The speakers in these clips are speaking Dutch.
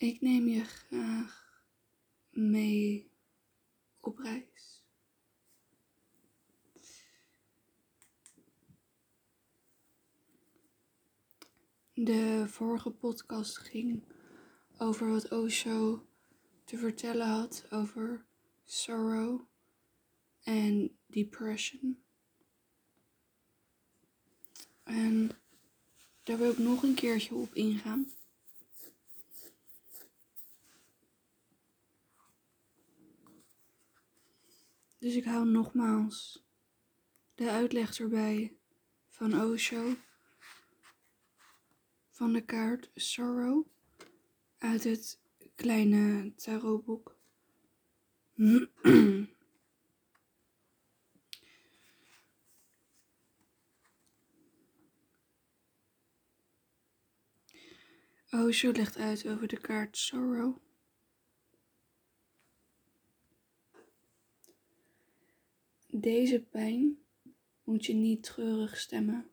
Ik neem je graag mee op reis. De vorige podcast ging over wat Osho te vertellen had over sorrow en depression. En daar wil ik nog een keertje op ingaan. Dus ik hou nogmaals de uitleg erbij van Osho van de kaart Sorrow uit het kleine tarotboek. Osho legt uit over de kaart Sorrow. Deze pijn moet je niet treurig stemmen.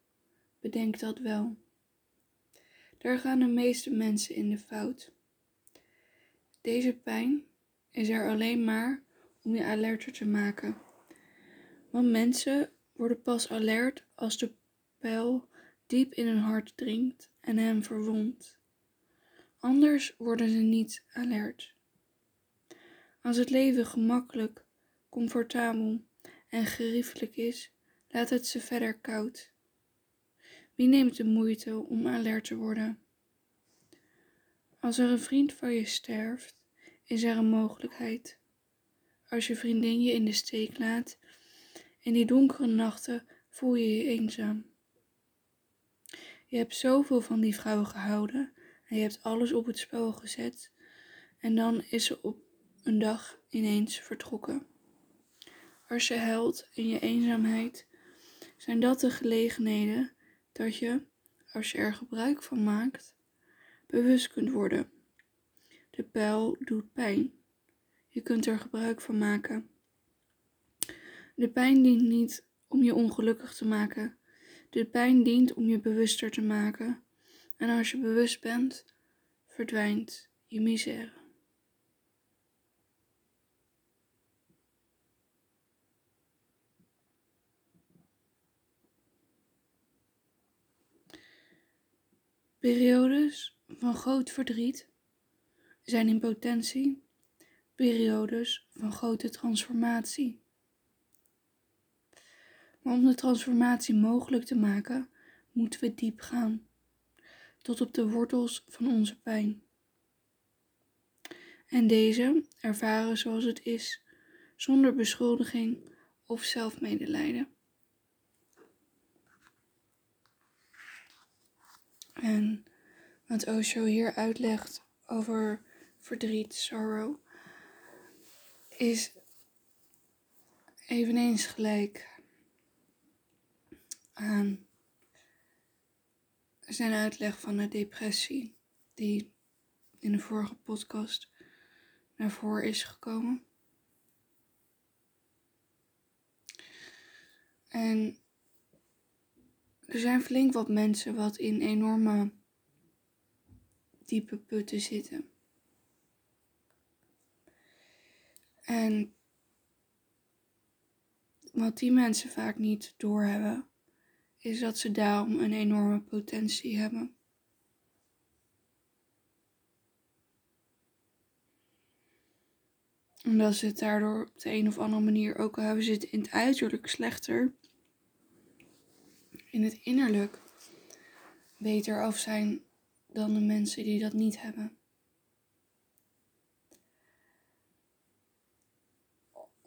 Bedenk dat wel. Daar gaan de meeste mensen in de fout. Deze pijn is er alleen maar om je alerter te maken. Want mensen worden pas alert als de pijl diep in hun hart dringt en hen verwondt. Anders worden ze niet alert. Als het leven gemakkelijk, comfortabel en geriefelijk is, laat het ze verder koud. Wie neemt de moeite om alert te worden? Als er een vriend van je sterft, is er een mogelijkheid. Als je vriendin je in de steek laat, in die donkere nachten voel je je eenzaam. Je hebt zoveel van die vrouw gehouden en je hebt alles op het spel gezet en dan is ze op een dag ineens vertrokken. Als je huilt in je eenzaamheid, zijn dat de gelegenheden dat je, als je er gebruik van maakt, bewust kunt worden. De pijl doet pijn. Je kunt er gebruik van maken. De pijn dient niet om je ongelukkig te maken. De pijn dient om je bewuster te maken. En als je bewust bent, verdwijnt je misère. Periodes van groot verdriet zijn in potentie periodes van grote transformatie. Maar om de transformatie mogelijk te maken, moeten we diep gaan, tot op de wortels van onze pijn. En deze ervaren zoals het is, zonder beschuldiging of zelfmedelijden. En wat Osho hier uitlegt over verdriet, sorrow, is eveneens gelijk aan zijn uitleg van de depressie, die in de vorige podcast naar voren is gekomen. En er zijn flink wat mensen wat in enorme diepe putten zitten. En wat die mensen vaak niet doorhebben, is dat ze daarom een enorme potentie hebben. En dat ze het daardoor op de een of andere manier, ook al hebben het in het uiterlijk slechter, in het innerlijk beter af zijn dan de mensen die dat niet hebben.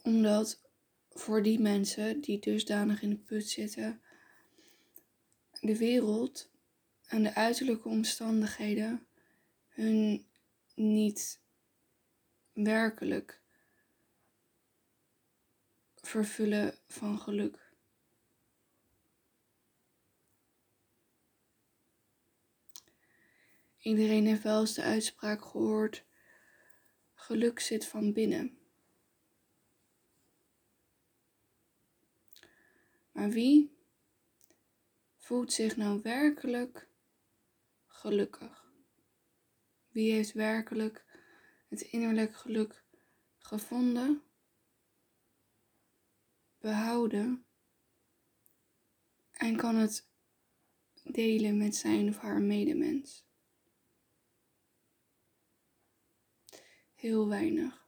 Omdat voor die mensen die dusdanig in de put zitten, de wereld en de uiterlijke omstandigheden hun niet werkelijk vervullen van geluk. Iedereen heeft wel eens de uitspraak gehoord: geluk zit van binnen. Maar wie voelt zich nou werkelijk gelukkig? Wie heeft werkelijk het innerlijk geluk gevonden, behouden en kan het delen met zijn of haar medemens? Heel weinig.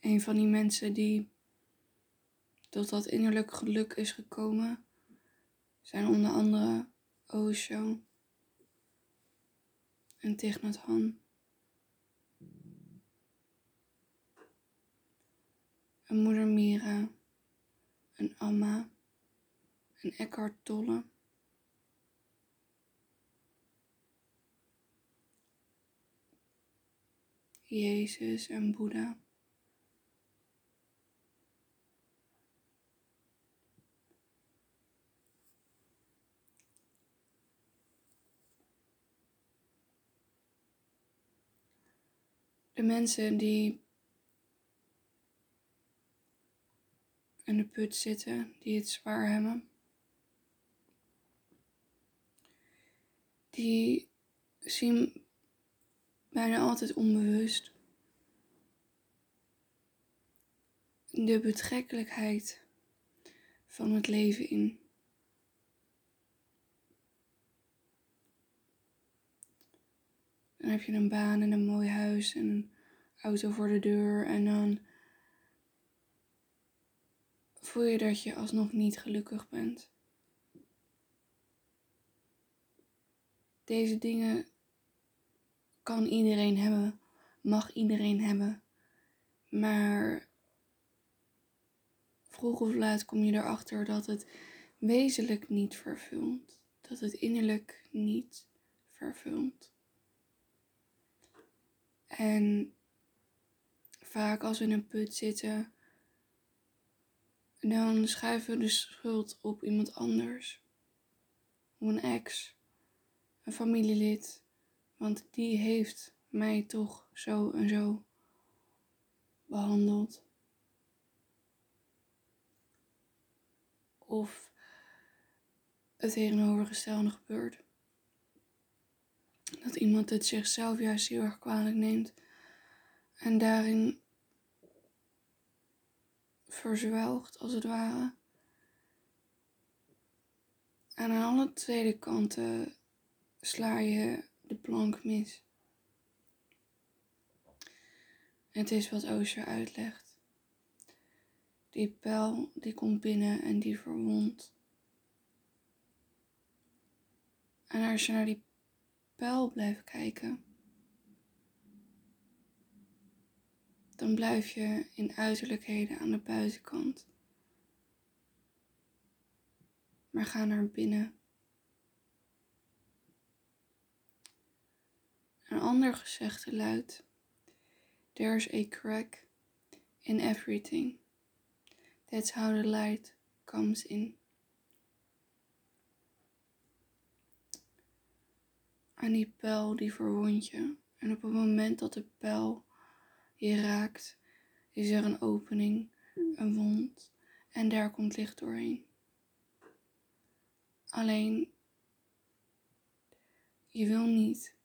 Een van die mensen die tot dat innerlijk geluk is gekomen, zijn onder andere Osho en Thich Nhat Hanh. Een moeder Mira, een Amma, een Eckhart Tolle. Jezus en Boeddha. De mensen die in de put zitten, die het zwaar hebben, die zien bijna altijd onbewust de betrekkelijkheid van het leven in. Dan heb je een baan en een mooi huis en een auto voor de deur en dan voel je dat je alsnog niet gelukkig bent. Deze dingen kan iedereen hebben, mag iedereen hebben, maar vroeg of laat kom je erachter dat het wezenlijk niet vervult, dat het innerlijk niet vervult. En vaak als we in een put zitten, dan schuiven we de schuld op iemand anders. Op een ex, een familielid, want die heeft mij toch zo en zo behandeld. Of het tegenovergestelde gebeurt. Dat iemand het zichzelf juist heel erg kwalijk neemt en daarin verzwelgt als het ware. En aan alle tweede kanten sla je de plank mis. Het is wat Osho uitlegt. Die pijl die komt binnen en die verwondt. En als je naar die pijl blijft kijken, dan blijf je in uiterlijkheden aan de buitenkant. Maar ga naar binnen. Een ander gezegde luidt: There's a crack in everything. That's how the light comes in. Aan die pijl die verwond je. En op het moment dat de pijl je raakt, is er een opening, een wond en daar komt licht doorheen. Alleen, je wil niet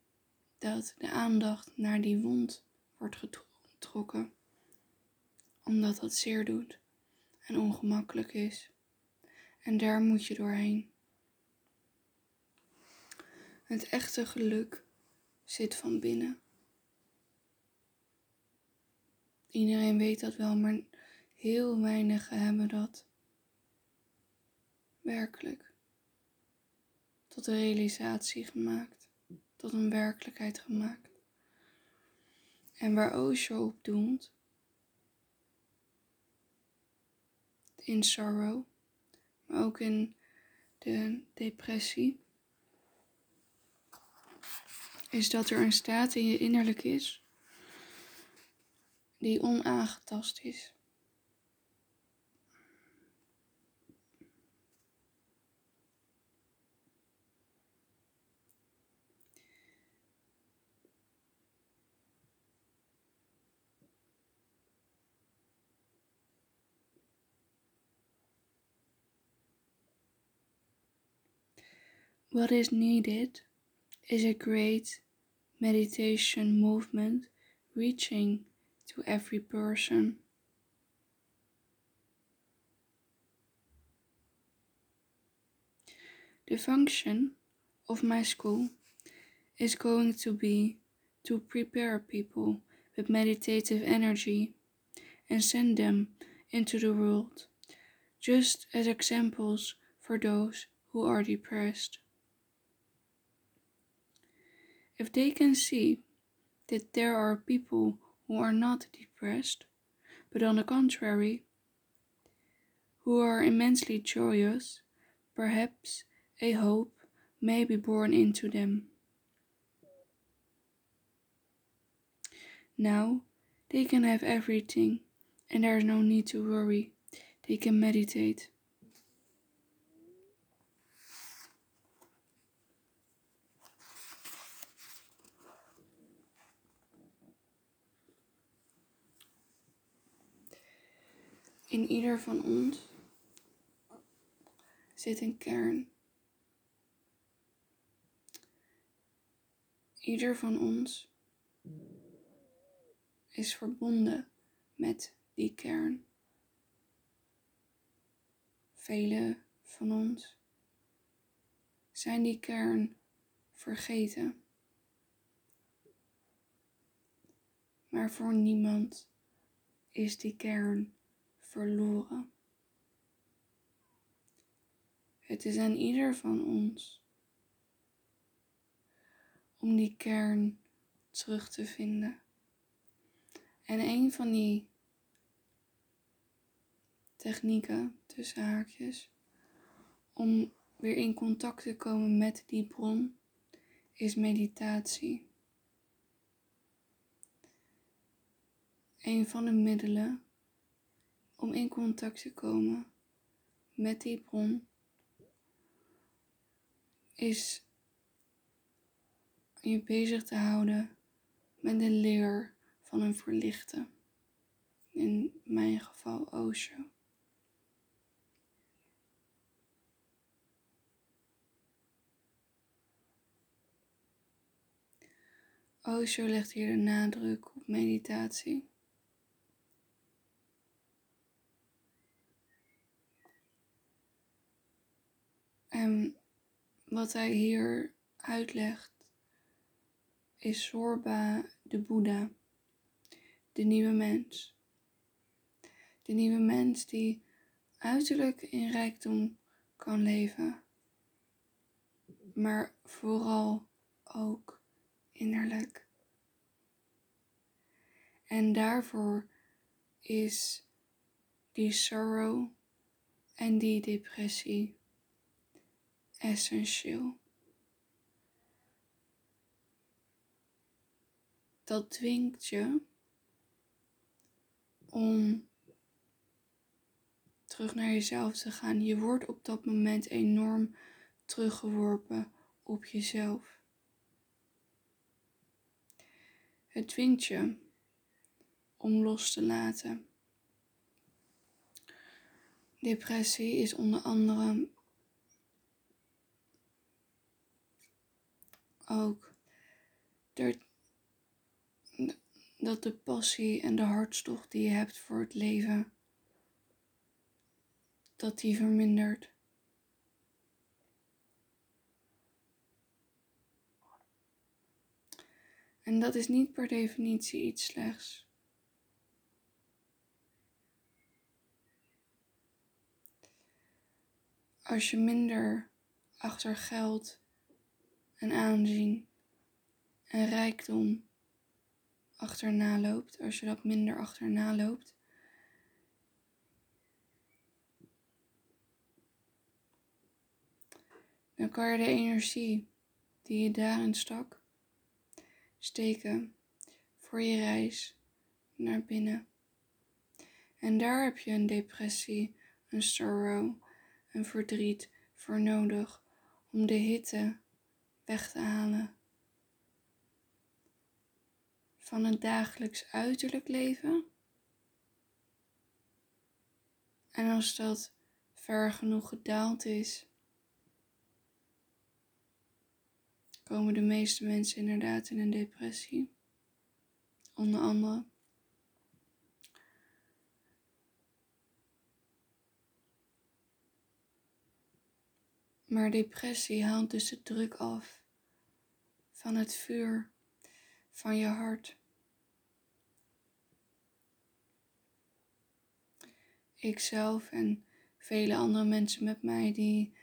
dat de aandacht naar die wond wordt getrokken, omdat dat zeer doet en ongemakkelijk is. En daar moet je doorheen. Het echte geluk zit van binnen. Iedereen weet dat wel, maar heel weinigen hebben dat werkelijk tot een realisatie gemaakt, tot een werkelijkheid gemaakt. En waar Osho op doelt, in sorrow, maar ook in de depressie, is dat er een staat in je innerlijk is die onaangetast is. What is needed is a great meditation movement reaching to every person. The function of my school is going to be to prepare people with meditative energy and send them into the world, just as examples for those who are depressed. If they can see that there are people who are not depressed, but on the contrary, who are immensely joyous, perhaps a hope may be born into them. Now they can have everything and there's no need to worry. They can meditate. In ieder van ons zit een kern. Ieder van ons is verbonden met die kern. Vele van ons zijn die kern vergeten. Maar voor niemand is die kern verloren. Het is aan ieder van ons om die kern terug te vinden. En een van die technieken, tussen haakjes, om weer in contact te komen met die bron, is meditatie. Een van de middelen om in contact te komen met die bron is je bezig te houden met de leer van een verlichte. In mijn geval Osho. Osho legt hier de nadruk op meditatie. En wat hij hier uitlegt is Sorba de Boeddha, de nieuwe mens. De nieuwe mens die uiterlijk in rijkdom kan leven, maar vooral ook innerlijk. En daarvoor is die sorrow en die depressie essentieel. Dat dwingt je om terug naar jezelf te gaan. Je wordt op dat moment enorm teruggeworpen op jezelf. Het dwingt je om los te laten. Depressie is onder andere ook dat de passie en de hartstocht die je hebt voor het leven, dat die vermindert. En dat is niet per definitie iets slechts. Als je minder achter geld en aanzien en rijkdom achterna loopt, als je dat minder achterna loopt, dan kan je de energie die je daarin stak steken voor je reis naar binnen. En daar heb je een depressie, een sorrow, een verdriet voor nodig om de hitte weg te halen van het dagelijks uiterlijk leven. En als dat ver genoeg gedaald is, komen de meeste mensen inderdaad in een depressie. Onder andere. Maar depressie haalt dus de druk af van het vuur van je hart. Ikzelf en vele andere mensen met mij die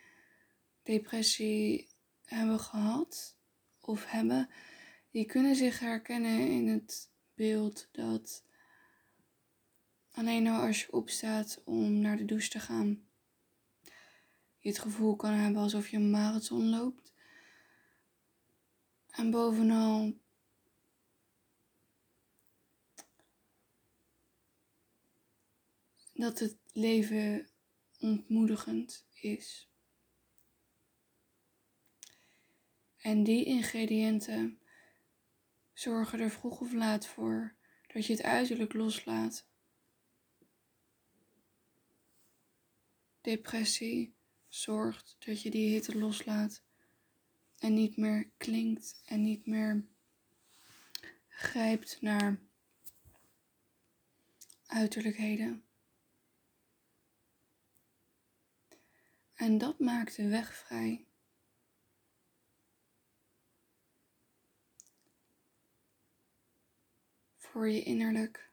depressie hebben gehad of hebben, die kunnen zich herkennen in het beeld dat alleen al als je opstaat om naar de douche te gaan, je het gevoel kan hebben alsof je een marathon loopt. En bovenal dat het leven ontmoedigend is. En die ingrediënten zorgen er vroeg of laat voor dat je het uiterlijk loslaat. Depressie zorgt dat je die hitte loslaat en niet meer klinkt en niet meer grijpt naar uiterlijkheden. En dat maakt de weg vrij. Voor je innerlijk.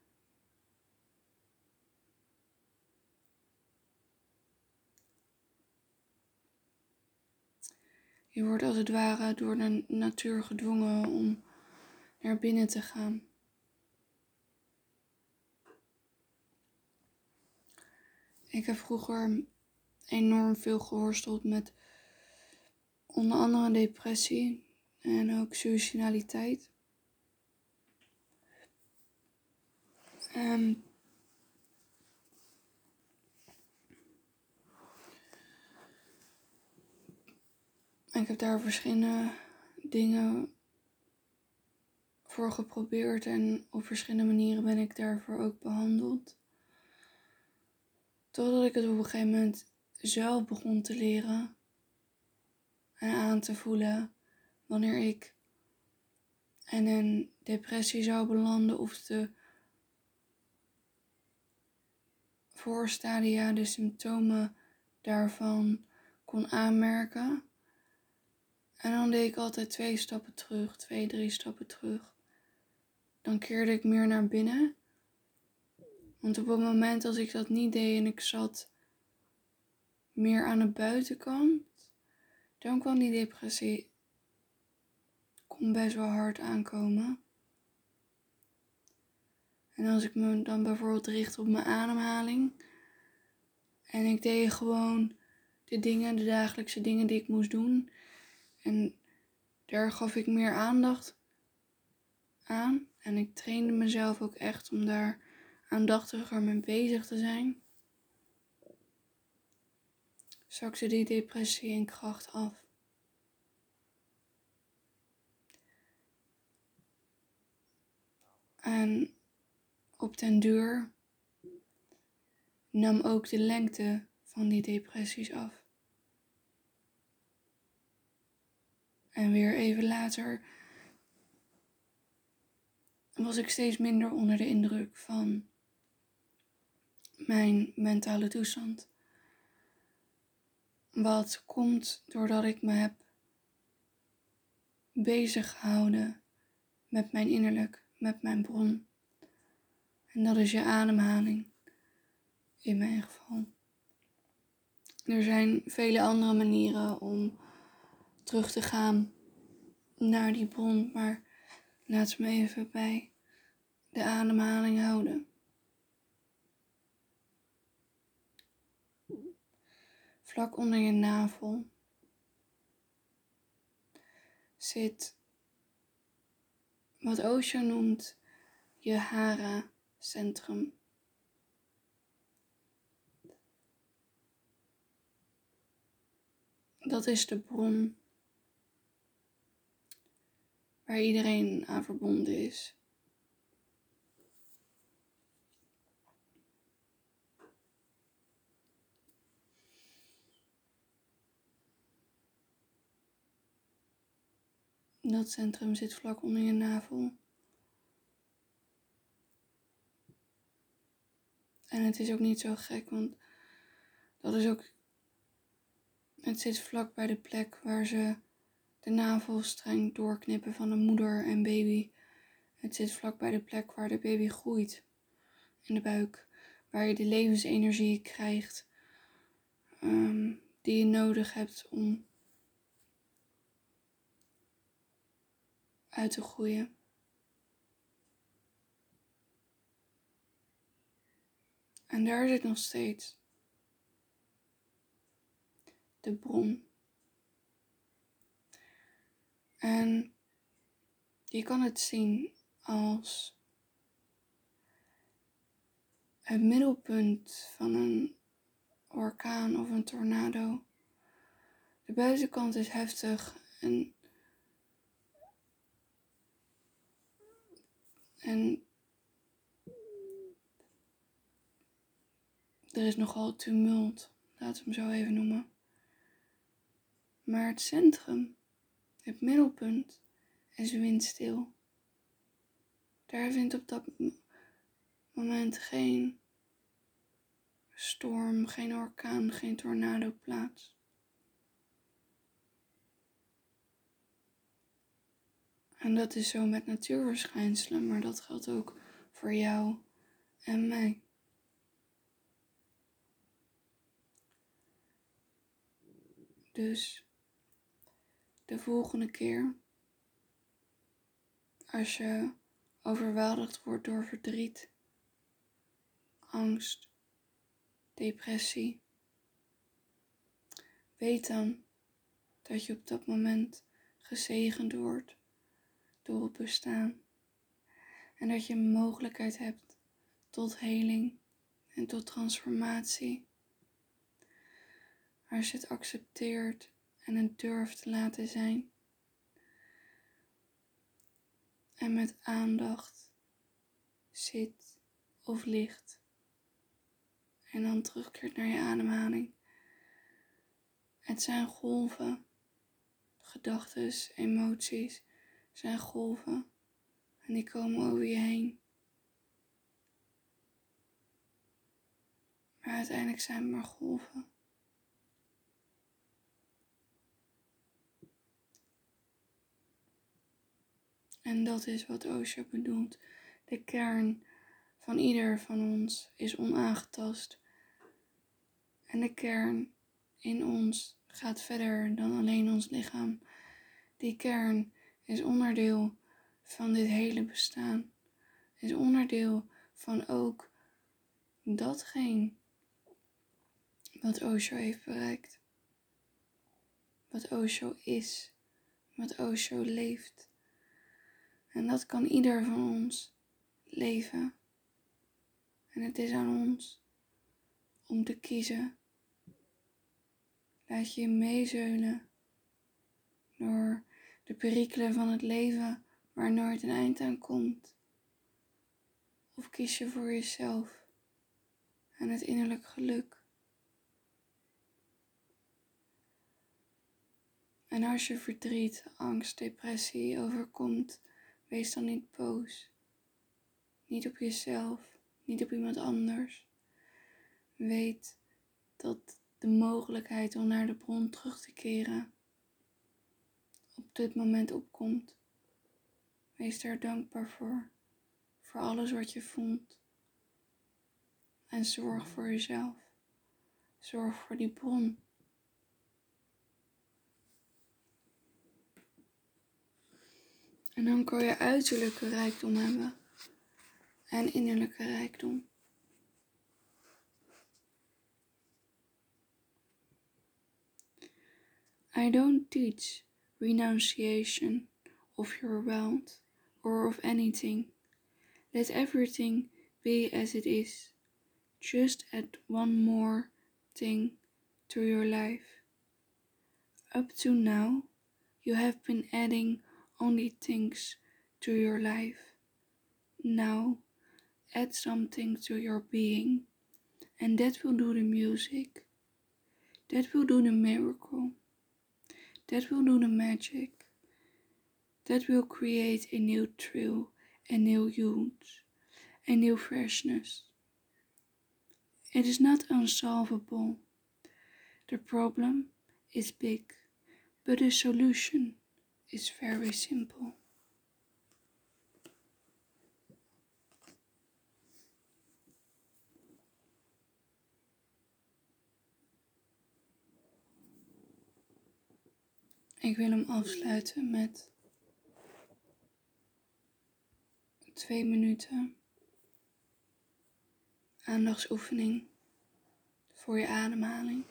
Je wordt als het ware door de natuur gedwongen om naar binnen te gaan. Ik heb vroeger enorm veel geworsteld met onder andere depressie en ook suicidaliteit. Um, ik heb daar verschillende dingen voor geprobeerd en op verschillende manieren ben ik daarvoor ook behandeld. Totdat ik het op een gegeven moment zelf begon te leren en aan te voelen wanneer ik in een depressie zou belanden of de voorstadia, de symptomen daarvan kon aanmerken. En dan deed ik altijd twee stappen terug, twee, drie stappen terug. Dan keerde ik meer naar binnen. Want op het moment als ik dat niet deed en ik zat meer aan de buitenkant, dan kwam die depressie kon best wel hard aankomen. En als ik me dan bijvoorbeeld richt op mijn ademhaling en ik deed gewoon de dingen, de dagelijkse dingen die ik moest doen. En daar gaf ik meer aandacht aan. En ik trainde mezelf ook echt om daar aandachtiger mee bezig te zijn. Zakte die depressie in kracht af. En op den duur nam ook de lengte van die depressies af. En weer even later was ik steeds minder onder de indruk van mijn mentale toestand. Wat komt doordat ik me heb bezig gehouden met mijn innerlijk, met mijn bron. En dat is je ademhaling, in mijn geval. Er zijn vele andere manieren om terug te gaan naar die bron, maar laat me even bij de ademhaling houden. Vlak onder je navel zit wat Osho noemt je hara centrum. Dat is de bron waar iedereen aan verbonden is. Dat centrum zit vlak onder je navel. En het is ook niet zo gek, want dat is ook. Het zit vlak bij de plek waar ze de navelstreng doorknippen van de moeder en baby. Het zit vlak bij de plek waar de baby groeit in de buik, waar je de levensenergie krijgt ehm, die je nodig hebt om uit te groeien. En daar zit nog steeds de bron. En je kan het zien als het middelpunt van een orkaan of een tornado. De buitenkant is heftig en, en er is nogal tumult, laten we hem zo even noemen. Maar het centrum, het middelpunt, is windstil. Daar vindt op dat moment geen storm, geen orkaan, geen tornado plaats. En dat is zo met natuurverschijnselen, maar dat geldt ook voor jou en mij. Dus de volgende keer, als je overweldigd wordt door verdriet, angst, depressie, weet dan dat je op dat moment gezegend wordt door het bestaan en dat je een mogelijkheid hebt tot heling en tot transformatie. Als je het accepteert en het durft te laten zijn. En met aandacht zit of ligt. En dan terugkeert naar je ademhaling. Het zijn golven. Gedachten, emoties zijn golven. En die komen over je heen. Maar uiteindelijk zijn het maar golven. En dat is wat Osho bedoelt. De kern van ieder van ons is onaangetast. En de kern in ons gaat verder dan alleen ons lichaam. Die kern is onderdeel van dit hele bestaan. Is onderdeel van ook datgene wat Osho heeft bereikt. Wat Osho is. Wat Osho leeft. En dat kan ieder van ons leven. En het is aan ons om te kiezen. Laat je meezeulen door de perikelen van het leven waar nooit een eind aan komt. Of kies je voor jezelf en het innerlijk geluk. En als je verdriet, angst, depressie overkomt, Wees dan niet boos. Niet op jezelf, niet op iemand anders. Weet dat de mogelijkheid om naar de bron terug te keren op dit moment opkomt. Wees daar dankbaar voor, voor alles wat je voelt. En zorg voor jezelf. Zorg voor die bron. En dan kan je uiterlijke rijkdom hebben en innerlijke rijkdom. I don't teach renunciation of your wealth or of anything. Let everything be as it is. Just add one more thing to your life. Up to now, you have been adding only things to your life. Now, add something to your being, and that will do the music. That will do the miracle. That will do the magic. that will create a new thrill, a new youth, a new freshness. It is not unsolvable. The problem is big, but the solution is very simple. Ik wil hem afsluiten met twee minuten aandachtsoefening voor je ademhaling.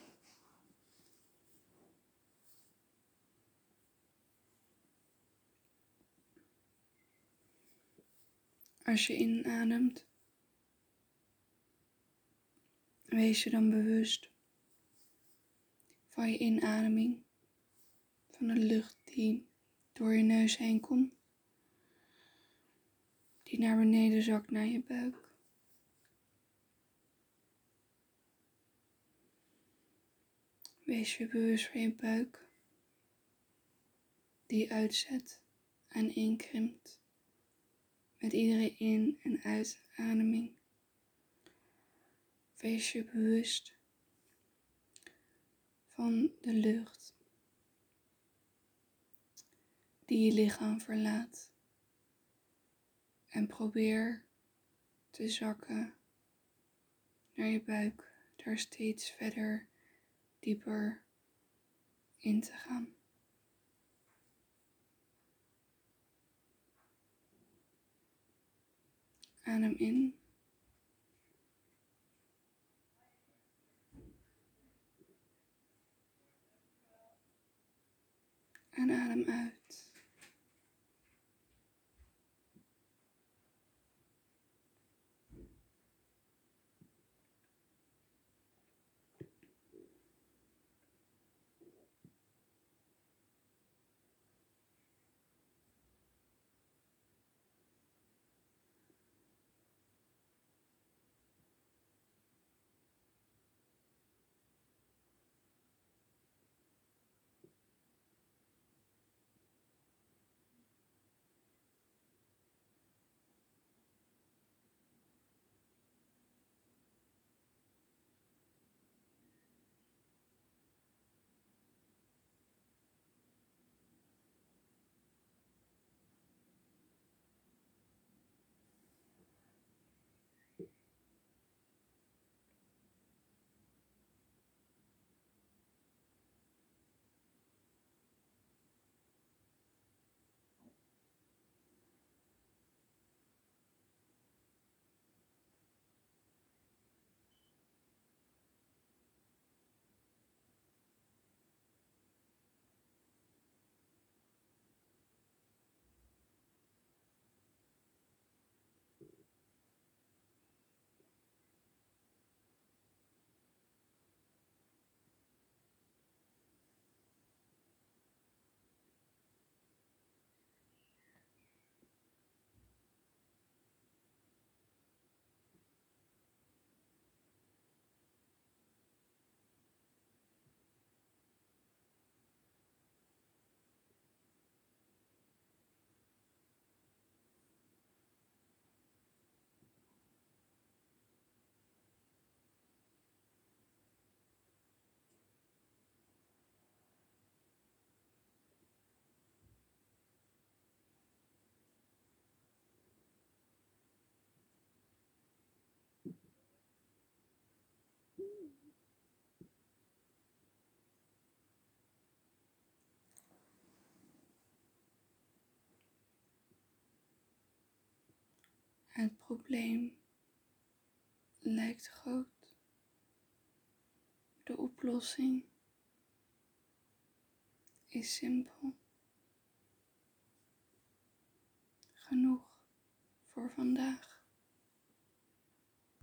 Als je inademt, wees je dan bewust van je inademing, van de lucht die door je neus heen komt, die naar beneden zakt naar je buik. Wees je bewust van je buik, die uitzet en inkrimpt met iedere in- en uitademing. Wees je bewust van de lucht die je lichaam verlaat. En probeer te zakken naar je buik, daar steeds verder dieper in te gaan. Adem in. Het probleem lijkt groot. De oplossing is simpel. Genoeg voor vandaag.